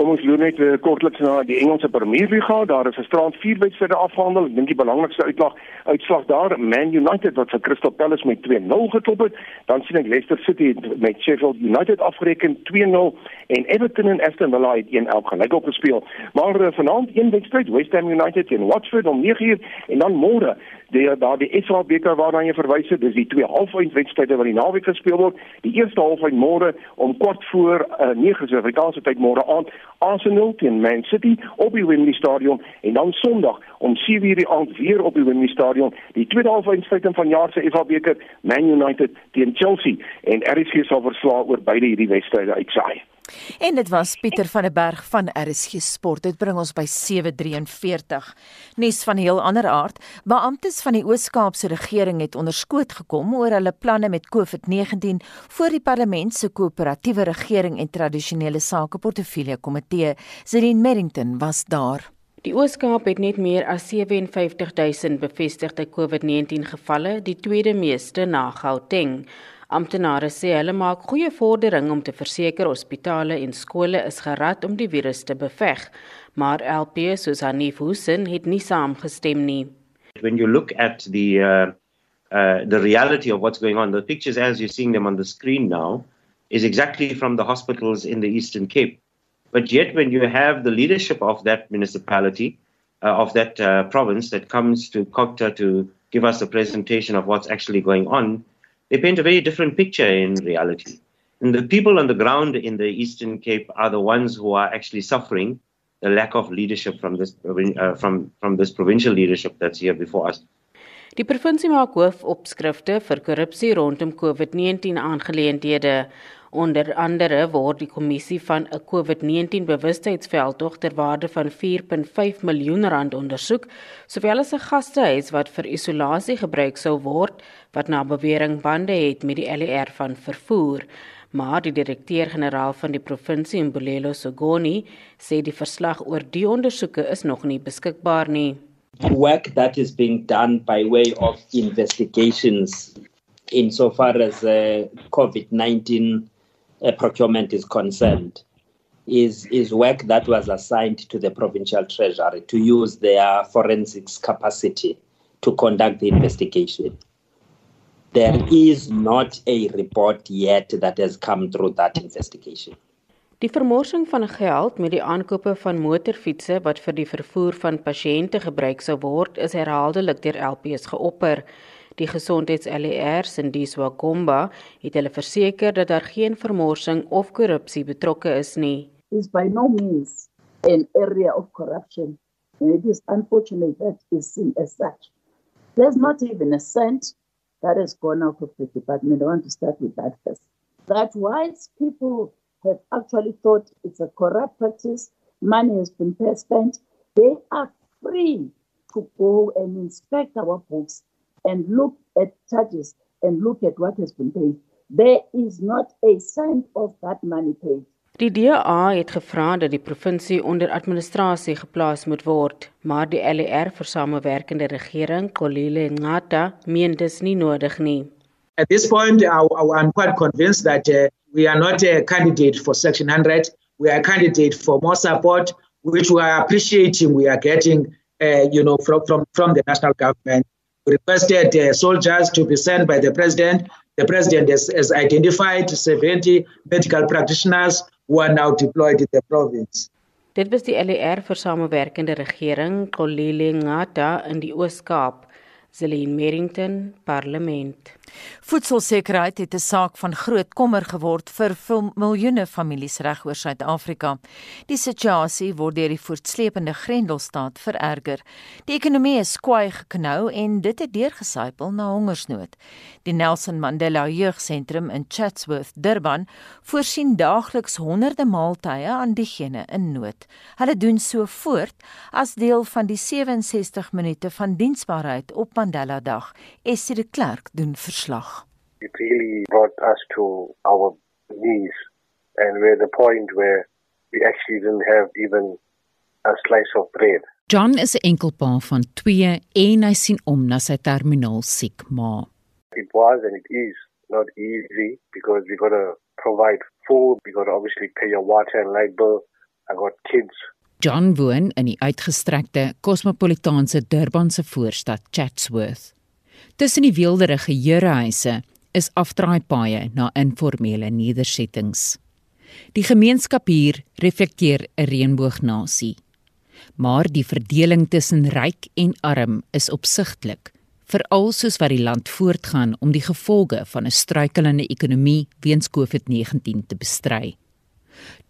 Kom ons loop net uh, kortliks na die Engelse Premier League. Daar is 'n straat vier wedstryde afgehandel. Ek dink die belangrikste uitslag uitslag daar Man United wat vir Crystal Palace met 2-0 geklop het. Dan sien ek Leicester City met Sheffield United afgereken 2-0 en Everton en Aston Villa het 1-1 gelyk op gespeel. Maar uh, vanaand een wedstryd West Ham United teen Watford om 9uur en dan môre die daar die FA beker waarna jy verwys het, dis die twee halfeindwedstryde wat die naweek gespeel word. Die eerste halfeind môre om kwart voor uh, 9 Suid-Afrikaanse tyd môre aand Arsenal teen Man City op die Wembley Stadion en dan Sondag om 7:00 die aand weer op die Wembley Stadion die tweede halfeindstryd van jaar se FA beker Man United teen Chelsea en RSG sal verslae oor beide hierdie wedstryde uitsaai. En dit was Pieter van der Berg van RSG Sport. Dit bring ons by 7:43. Nuus van 'n heel ander aard. Beamptes van die Oos-Kaapse regering het onderskoot gekom oor hulle planne met COVID-19 voor die parlement se koöperatiewe regering en tradisionele sake portefeulje komitee. Zerine Merrington was daar. Die Oos-Kaap het net meer as 57000 bevestigde COVID-19 gevalle, die tweede meeste na Gauteng. Amptenare sê hulle maak goeie vordering om te verseker hospitale en skole is gerad om die virus te beveg, maar LP soos Hanif Hussein het nie saamgestem nie. When you look at the uh, uh, the reality of what's going on, the pictures as you're seeing them on the screen now is exactly from the hospitals in the Eastern Cape. But yet, when you have the leadership of that municipality, uh, of that uh, province that comes to Kokta to give us a presentation of what's actually going on, they paint a very different picture in reality. And the people on the ground in the Eastern Cape are the ones who are actually suffering the lack of leadership from this uh, from from this provincial leadership that's here before us. Die provinsie maak hoofopskrifte vir korrupsie rondom COVID-19 aangeleenthede. Onder andere word die kommissie van 'n COVID-19 bewustheidsveldtog ter waarde van 4.5 miljoen rand ondersoek, sowel as 'n gastehuis wat vir isolasie gebruik sou word wat na bewering bande het met die LER van vervoer. Maar die direkteur-generaal van die provinsie, Mbulelo Sogoni, sê die verslag oor die ondersoeke is nog nie beskikbaar nie. Work that is being done by way of investigations insofar as uh, COVID-19 uh, procurement is concerned is is work that was assigned to the provincial treasury to use their forensics capacity to conduct the investigation there is not a report yet that has come through that investigation Die vermorsing van geld met die aankope van motorfietsse wat vir die vervoer van pasiënte gebruik sou word, is herhaaldelik deur LPS geopper. Die gesondheids-LER Sindiswa Gomba het hulle verseker dat daar geen vermorsing of korrupsie betrokke is nie. Is by no means an area of corruption. And it is unfortunate that is seen as such. There's not even a cent that has gone out of the department. I want to start with that first. That whilst people have actually thought it's a corrupt practice, money has been spent, they are free to go and inspect our books and look at charges and look at what has been paid. There is not a cent of that money paid. Die DA het gevra dat die provinsie onder administrasie geplaas moet word, maar die LER vir samewerkende regering, Kolile Ngata, meen dis nie nodig nie. At this point, I, I'm quite convinced that uh, we are not a candidate for Section 100. We are a candidate for more support, which we are appreciating. We are getting, uh, you know, from, from, from the national government. Requested uh, soldiers to be sent by the president. The president has, has identified 70 medical practitioners who are now deployed in the province. Dit was die LER vir samewerkende regering Kolile Ngata in die Oos-Kaap. Celine Merrington, Parlement. Voedselsekerheid het 'n saak van groot kommer geword vir miljoene families reg oor Suid-Afrika. Die situasie word deur die voortsleepende Grendelstaat vererger. Die ekonomie is kwai geknou en dit het deurgesypel na hongersnood. Die Nelson Mandela Jeugsentrum in Chatsworth, Durban, voorsien daagliks honderde maaltye aan diegene in nood. Hulle doen so voort as deel van die 67 minute van diensbaarheid op Mandela Dag. Essie de Klerk doen verslag. It really brought us to our knees, and we're at the point where we actually didn't have even a slice of bread. John is 'n enkelpa van 2 en hy sien om na sy terminaal siek ma. It was and it is not easy because we got to provide food, we got to obviously pay your water and light bill. I got kids. John woon in die uitgestrekte kosmopolitaanse Durbanse voorstad Chatsworth. Tussen die weelderige herehuise is afdraaipaaie na informele nedersettings. Die gemeenskap hier reflekteer 'n reënboognasie. Maar die verdeling tussen ryk en arm is opsigtelik, veral soos wat die land voortgaan om die gevolge van 'n struikelende ekonomie weens COVID-19 te bestry.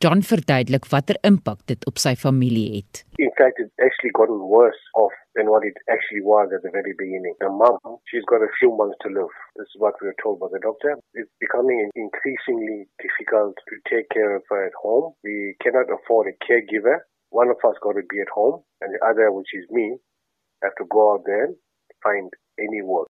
John verduidelik watter impak dit op sy familie het. In fact, it's actually gotten worse off than what it actually was at the very beginning. The mom, she's got a few months to live. This is what we were told by the doctor. It's becoming increasingly difficult to take care of her at home. We cannot afford a caregiver. One of us got to be at home, and the other, which is me, have to go out there and find any work.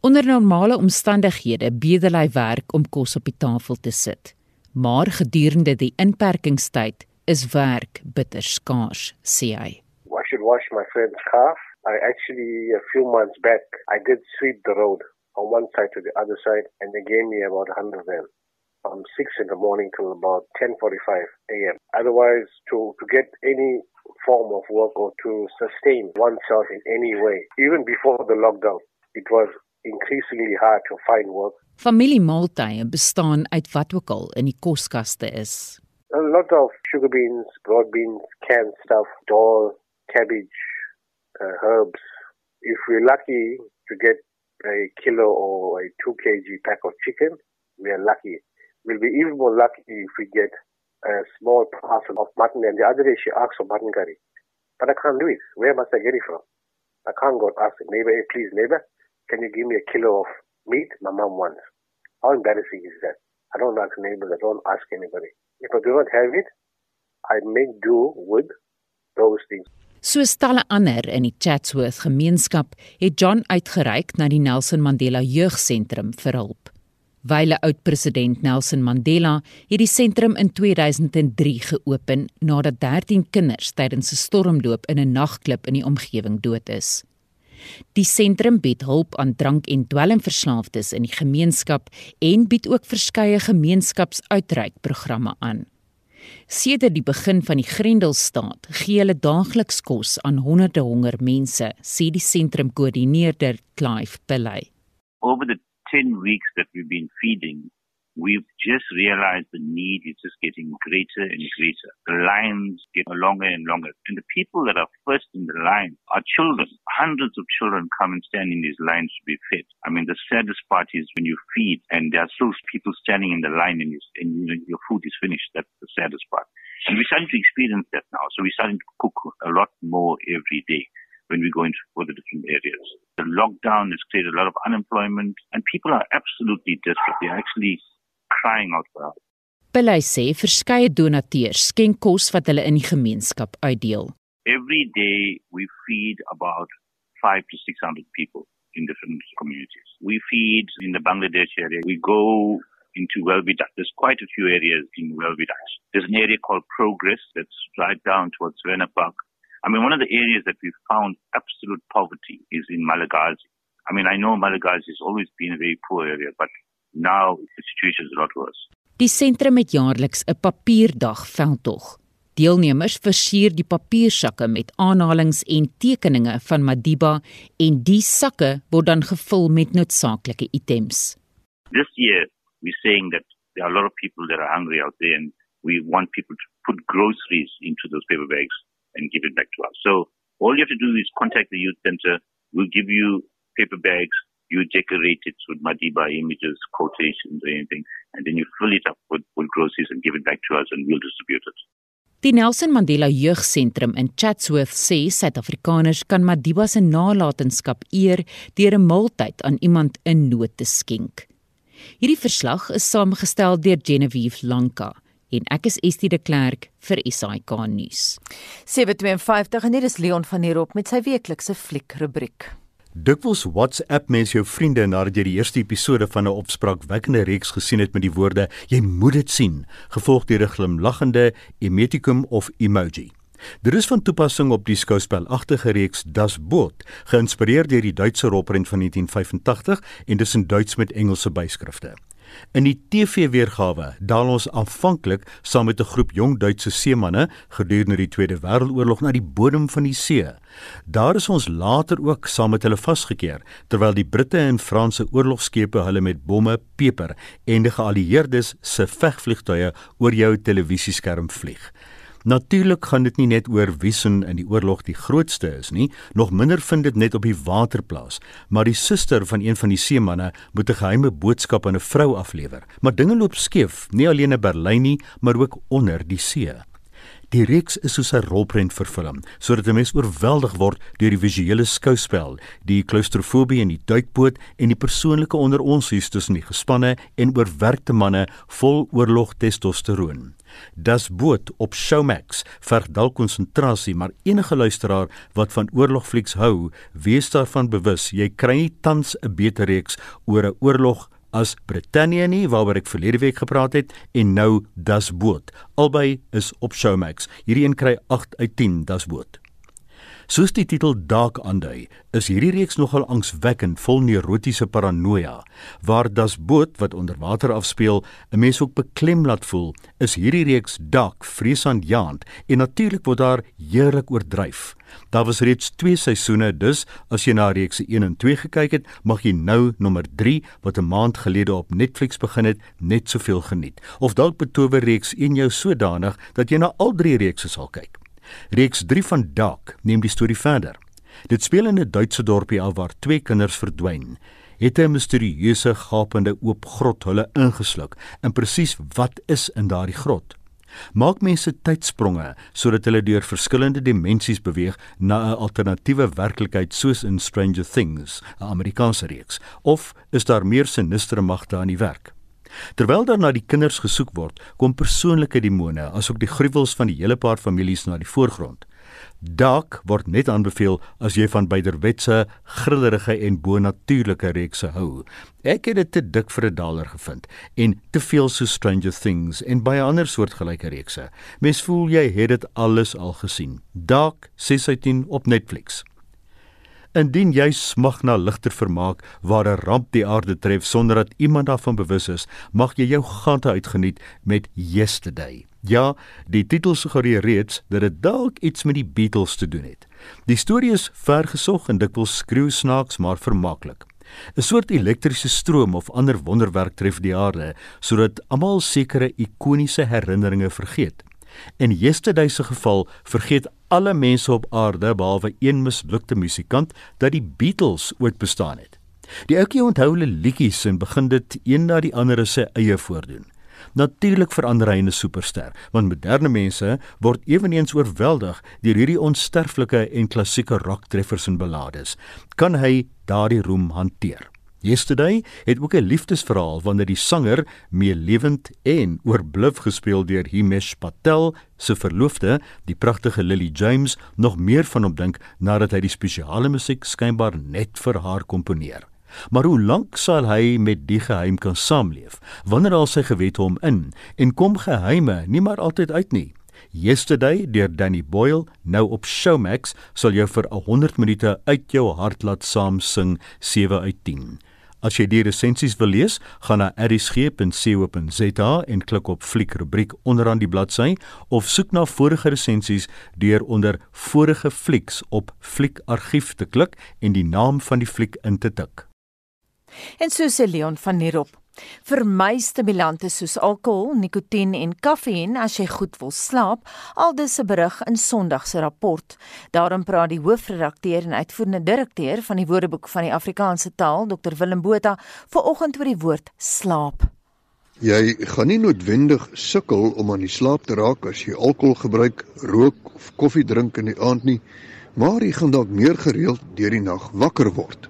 Onder normale omstandighede bedel hy werk om kos op die tafel te sit. Maar gedurende die inperkingstyd is werk bitter skaars, sê hy. I should wash my friend's car. I actually, a few months back, I did sweep the road from one side to the other side, and they gave me about 100 rand from 6 in the morning till about 10.45 a.m. Otherwise, to, to get any form of work or to sustain oneself in any way, even before the lockdown, it was increasingly hard to find work. Familiemaaltye bestaan uit wat ook al in die koskaste is. A lot of sugar beans, broad beans, canned stuff, dal, cabbage, uh, herbs. If we're lucky to get a kilo or a 2 kg pack of chicken, we are lucky. We'll be even more lucky if we get a small parcel of mutton. And the other day she asked for mutton curry. But I can't do it. Where must I get it from? I can't go and ask the neighbor, hey, please, neighbor, can you give me a kilo of meat my mom wants? How embarrassing is that? I don't ask neighbors, I don't ask anybody. If I do not have it, I make do with those things. Soos talle ander in die Chatsworth gemeenskap het John uitgereik na die Nelson Mandela Jeugsentrum vir hulp. Wyle oud-president Nelson Mandela het die sentrum in 2003 geopen nadat 13 kinders tydens 'n stormloop in 'n nagklub in die omgewing dood is. Die sentrum bied hulp aan drank- en dwelmverslaafdes in die gemeenskap en bied ook verskeie gemeenskapsuitreikprogramme aan. Sedert die begin van die Grendelstaat gee hulle daagliks kos aan honderde honger mense, sê die sentrumkoördineerder Clive Pillay. Over the 10 weeks that we've been feeding, we've just realized the need is just getting greater and greater. The lines get longer and longer. And the people that are first in the line are children. Hundreds of children come and stand in these lines to be fed. I mean, the saddest part is when you feed and there are still people standing in the line and, you, and you your food is finished. That's the saddest part. And we're starting to experience that now. So we're starting to cook a lot more every day when we go into all the different areas. The lockdown has created a lot of unemployment and people are absolutely desperate. They're actually crying out for help. Bely sê verskeie donateurs skenk kos wat hulle in die gemeenskap uitdeel. Every day we feed about 5 to 600 people in different communities. We feed in the Bangladesh area. We go into Welbidat. There's quite a few areas in Welbidat. There's an area called Progress that's right down towards Verna Park. I mean, one of the areas that we've found absolute poverty is in Malagasy. I mean, I know Malagasy has always been a very poor area, but now the situation is a lot worse. Die sentrum het jaarliks 'n papierdag veldtog. Deelnemers versier die papiersakke met aanhalings en tekeninge van Madiba en die sakke word dan gevul met noodsaaklike items. This year we're saying that there are a lot of people that are hungry out there and we want people to put groceries into those paper bags and give it back to us. So all you have to do is contact the youth center. We'll give you paper bags you decorate it with Madiba images, quotations, or anything, and then you fill it up with, with groceries and give it back to us and we'll distribute it. Die Nelson Mandela Jeugsentrum in Chatsworth sê Suid-Afrikaners kan Madiba se nalatenskap eer deur 'n maaltyd aan iemand in nood te skenk. Hierdie verslag is saamgestel deur Genevieve Lanka en ek is Estie de Klerk vir SAK nuus. 752 en hier is Leon van der Rop met sy weeklikse fliek rubriek. Dikwels WhatsApp mense jou vriende nadat jy die eerste episode van 'n opspraakwekkende reeks gesien het met die woorde jy moet dit sien, gevolg deur 'n glimlaggende emoticon of emoji. Dit is van toepassing op die skouspelagtige reeks Das Boot, geïnspireer deur die Duitse rolprent van 1985 en dis in Duits met Engelse byskrifte. In die TV-weergawe daal ons aanvanklik saam met 'n groep jong Duitse seemanne gedurende die Tweede Wêreldoorlog na die bodem van die see. Daar is ons later ook saam met hulle vasgekeer terwyl die Britte en Franse oorlogskepe hulle met bomme, peper en die geallieerdes se vegvliegtuie oor jou televisieskerm vlieg. Natuurlik gaan dit nie net oor Wiesen in die oorlog die grootste is nie, nog minder vind dit net op die water plaas, maar die suster van een van die seemanne moet 'n geheime boodskap aan 'n vrou aflewer. Maar dinge loop skeef, nie alleen in Berlyn nie, maar ook onder die see. Die reeks is soos 'n rolprent vervilm, sodat 'n mens oorweldig word deur die visuele skouspel, die klaustrofobie in die duikboot en die persoonlike onderonsies tussen die gespanne en oorwerkte manne vol oorlog testosteroon. Das boot op Showmax verg dalk konsentrasie, maar enige luisteraar wat van oorlogflieks hou, wees daarvan bewus jy kry tans 'n beter reeks oor 'n oorlog as Britannia nie waaroor ek verlede week gepraat het en nou Das boot. Albei is op Showmax. Hierdie een kry 8 uit 10 Das boot. Soos die titel dalk aandui, is hierdie reeks nogal angswekkend vol neurotiese paranoia. Waar Das Boot wat onder water afspeel, 'n mens ook beklem laat voel, is hierdie reeks dalk vreesaanjaend en natuurlik word daar heerlik oordryf. Daar was reeds 2 seisoene, dus as jy na reeks 1 en 2 gekyk het, mag jy nou nommer 3 wat 'n maand gelede op Netflix begin het, net soveel geniet. Of dalk betower reeks 1 jou sodanig dat jy na al 3 reekse sal kyk. Reeks 3 van Dark neem die storie verder. Dit speel in 'n Duitse dorpie af waar twee kinders verdwyn. Het 'n misterieuse gapende oop grot hulle ingesluk. En presies wat is in daardie grot? Maak mense tydspronge sodat hulle deur verskillende dimensies beweeg na 'n alternatiewe werklikheid soos in Stranger Things, 'n Amerikaanse reeks, of is daar meer sinistere magte aan die werk? Terwyl daar na die kinders gesoek word, kom persoonlike demone, asook die gruwels van die hele paar families na die voorgrond. Dark word net aanbeveel as jy van byderwetse, grillerige en bonatuurlike reekse hou. Ek het dit te dik vir 'n daler gevind en te veel so Stranger Things en baie ander soortgelyke reekse. Mens voel jy het dit alles al gesien. Dark 6 uit 10 op Netflix. Indien jy smag na ligter vermaak waar 'n ramp die aarde tref sonder dat iemand daarvan bewus is, mag jy jou gante uitgeniet met Yesterday. Ja, die titel suggereer reeds dat dit dalk iets met die Beatles te doen het. Die storie is vergesog en dikwels skreeu snaaks maar vermaaklik. 'n Soort elektriese stroom of ander wonderwerk tref die aarde sodat almal sekere ikoniese herinneringe vergeet. In Yesterday se geval vergeet alle mense op aarde behalwe een mislukte musikant dat die Beatles ooit bestaan het. Die ouetjie onthou hulle liedjies en begin dit een na die ander se eie voordoen. Natuurlik verander hy 'n superster, want moderne mense word ewenigs oorweldig deur hierdie onsterflike en klassieke rocktreffers en ballades. Kan hy daardie roem hanteer? Yesterday het ook 'n liefdesverhaal wanneer die sanger mee lewend en oorbluf gespeel deur Himesh Patel se verloofde, die pragtige Lily James, nog meer van hom dink nadat hy die spesiale musiek skynbaar net vir haar komponeer. Maar hoe lank sal hy met die geheim kan saamleef? Wanneer al sy gewete hom in en kom geheime nie maar altyd uit nie. Yesterday deur Danny Boyle nou op Showmax sal jou vir 100 minute uit jou hart laat saam sing 7 uit 10. As jy die resensies wil lees, gaan na erisg.co.za en klik op fliek rubriek onderaan die bladsy of soek na vorige resensies deur onder vorige flieks op fliek argief te klik en die naam van die fliek in te tik. En so sê Leon van Nierop Vermy stimulante soos alkohol, nikotien en kafeïn as jy goed wil slaap, aldus 'n berig in Sondag se rapport. Daarom praat die hoofredakteur en uitvoerende direkteur van die Woordeboek van die Afrikaanse taal, Dr Willem Botha, vanoggend oor die woord slaap. Jy gaan nie noodwendig sukkel om aan die slaap te raak as jy alkohol gebruik, rook of koffie drink in die aand nie, maar jy gaan dalk meer gereeld deur die nag wakker word.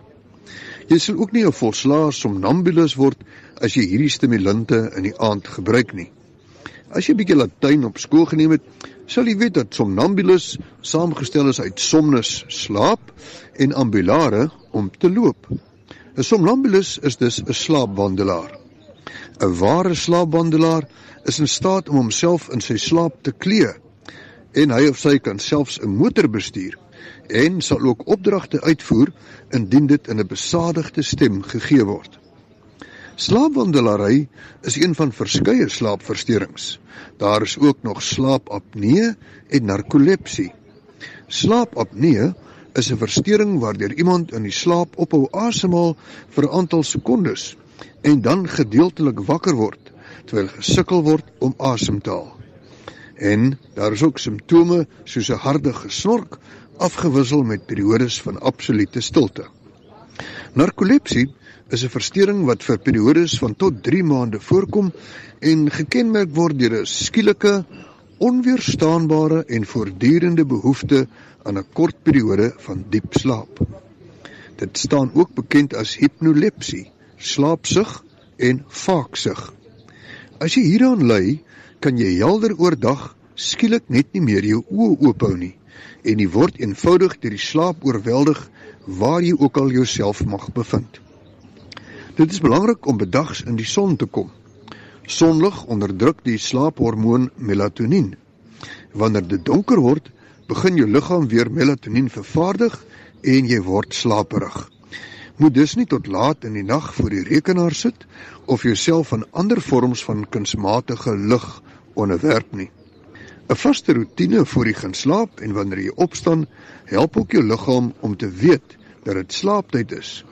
Jy sal ook nie 'n volslae somnambulus word as jy hierdie stimulante in die aand gebruik nie. As jy 'n bietjie Latyn op skool geneem het, sal jy weet dat somnambulus saamgestel is uit somnus slaap en ambulare om te loop. 'n Somnambulus is dus 'n slaapwandelaar. 'n Ware slaapwandelaar is in staat om homself in sy slaap te klee en hy of sy kan selfs 'n motor bestuur en sal ook opdragte uitvoer indien dit in 'n besadigde stem gegee word. Slaapwandelary is een van verskeie slaapversteurings. Daar is ook nog slaapapnee en narkolepsie. Slaapapnee is 'n versteuring waardeur iemand in die slaap ophou asemhaal vir 'n aantal sekondes en dan gedeeltelik wakker word terwyl gesukkel word om asem te haal. En daar is ook simptome soos 'n harde gesnork afgewissel met periodes van absolute stilte. Narkolepsie is 'n verstoring wat vir periodes van tot 3 maande voorkom en gekenmerk word deur 'n skielike, onweerstaanbare en voortdurende behoefte aan 'n kort periode van diep slaap. Dit staan ook bekend as hipnolepsie, slaapsug en vaaksug. As jy hieraan ly, kan jy helder oordag skielik net nie meer jou oë oophou nie en jy word eenvoudig deur die slaap oorweldig waar jy ook al jouself mag bevind. Dit is belangrik om bedags in die son te kom. Sonlig onderdruk die slaaphormoon melatonien. Wanneer dit donker word, begin jou liggaam weer melatonien vervaardig en jy word slaperig. Moet dus nie tot laat in die nag voor die rekenaar sit of jouself aan ander vorms van kunsmatige lig onderwerp nie. 'n Vaste roetine voor jy gaan slaap en wanneer jy opstaan, help ook jou liggaam om te weet dat dit slaaptyd is.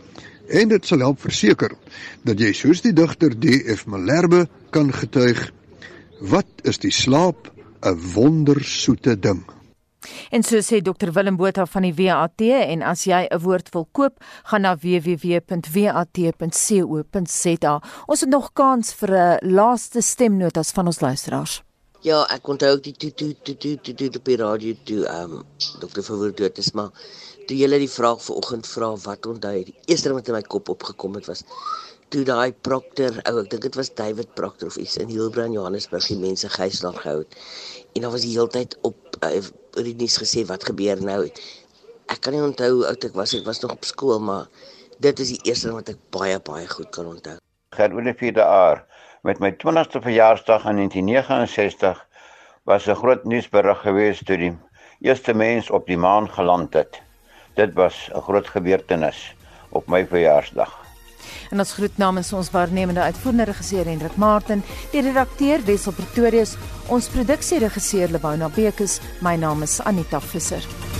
En dit sal help verseker dat jy soos die digter D.F. Malherbe kan getuig, wat is die slaap 'n wondersoete ding. En so sê Dr Willem Botha van die WAT en as jy 'n woord wil koop, gaan na www.wat.co.za. Ons het nog kans vir 'n laaste stemnotas van ons luisteraars. Ja, ek onthou ook die toe toe toe toe toe toe op die radio toe ehm um, dokter Verwoerd dood is maar toe jy die vraag vanoggend vra wat onthou die eerste ding wat in my kop opgekom het was toe daai Proctor ou ek dink dit was David Proctor of iets in Hilbrand Johannesburg die mense gijslaag gehou het. En daar was die hele tyd op uh, die nuus gesê wat gebeur nou? Ek kan nie onthou hoe oud ek was ek was nog op skool maar dit is die eerste ding wat ek baie baie goed kan onthou. Gert Olivier de Aar met my 20ste verjaarsdag in 1969 was 'n groot nuusberig geweest toe die eerste mens op die maan geland het. Dit was 'n groot gebeurtenis op my verjaarsdag. En ons groet namens ons waarnemende uitvoerende regisseur Hendrik Martin, die redakteur Wessel Pretorius, ons produksieregisseur Lebona Bekes, my naam is Anita Visser.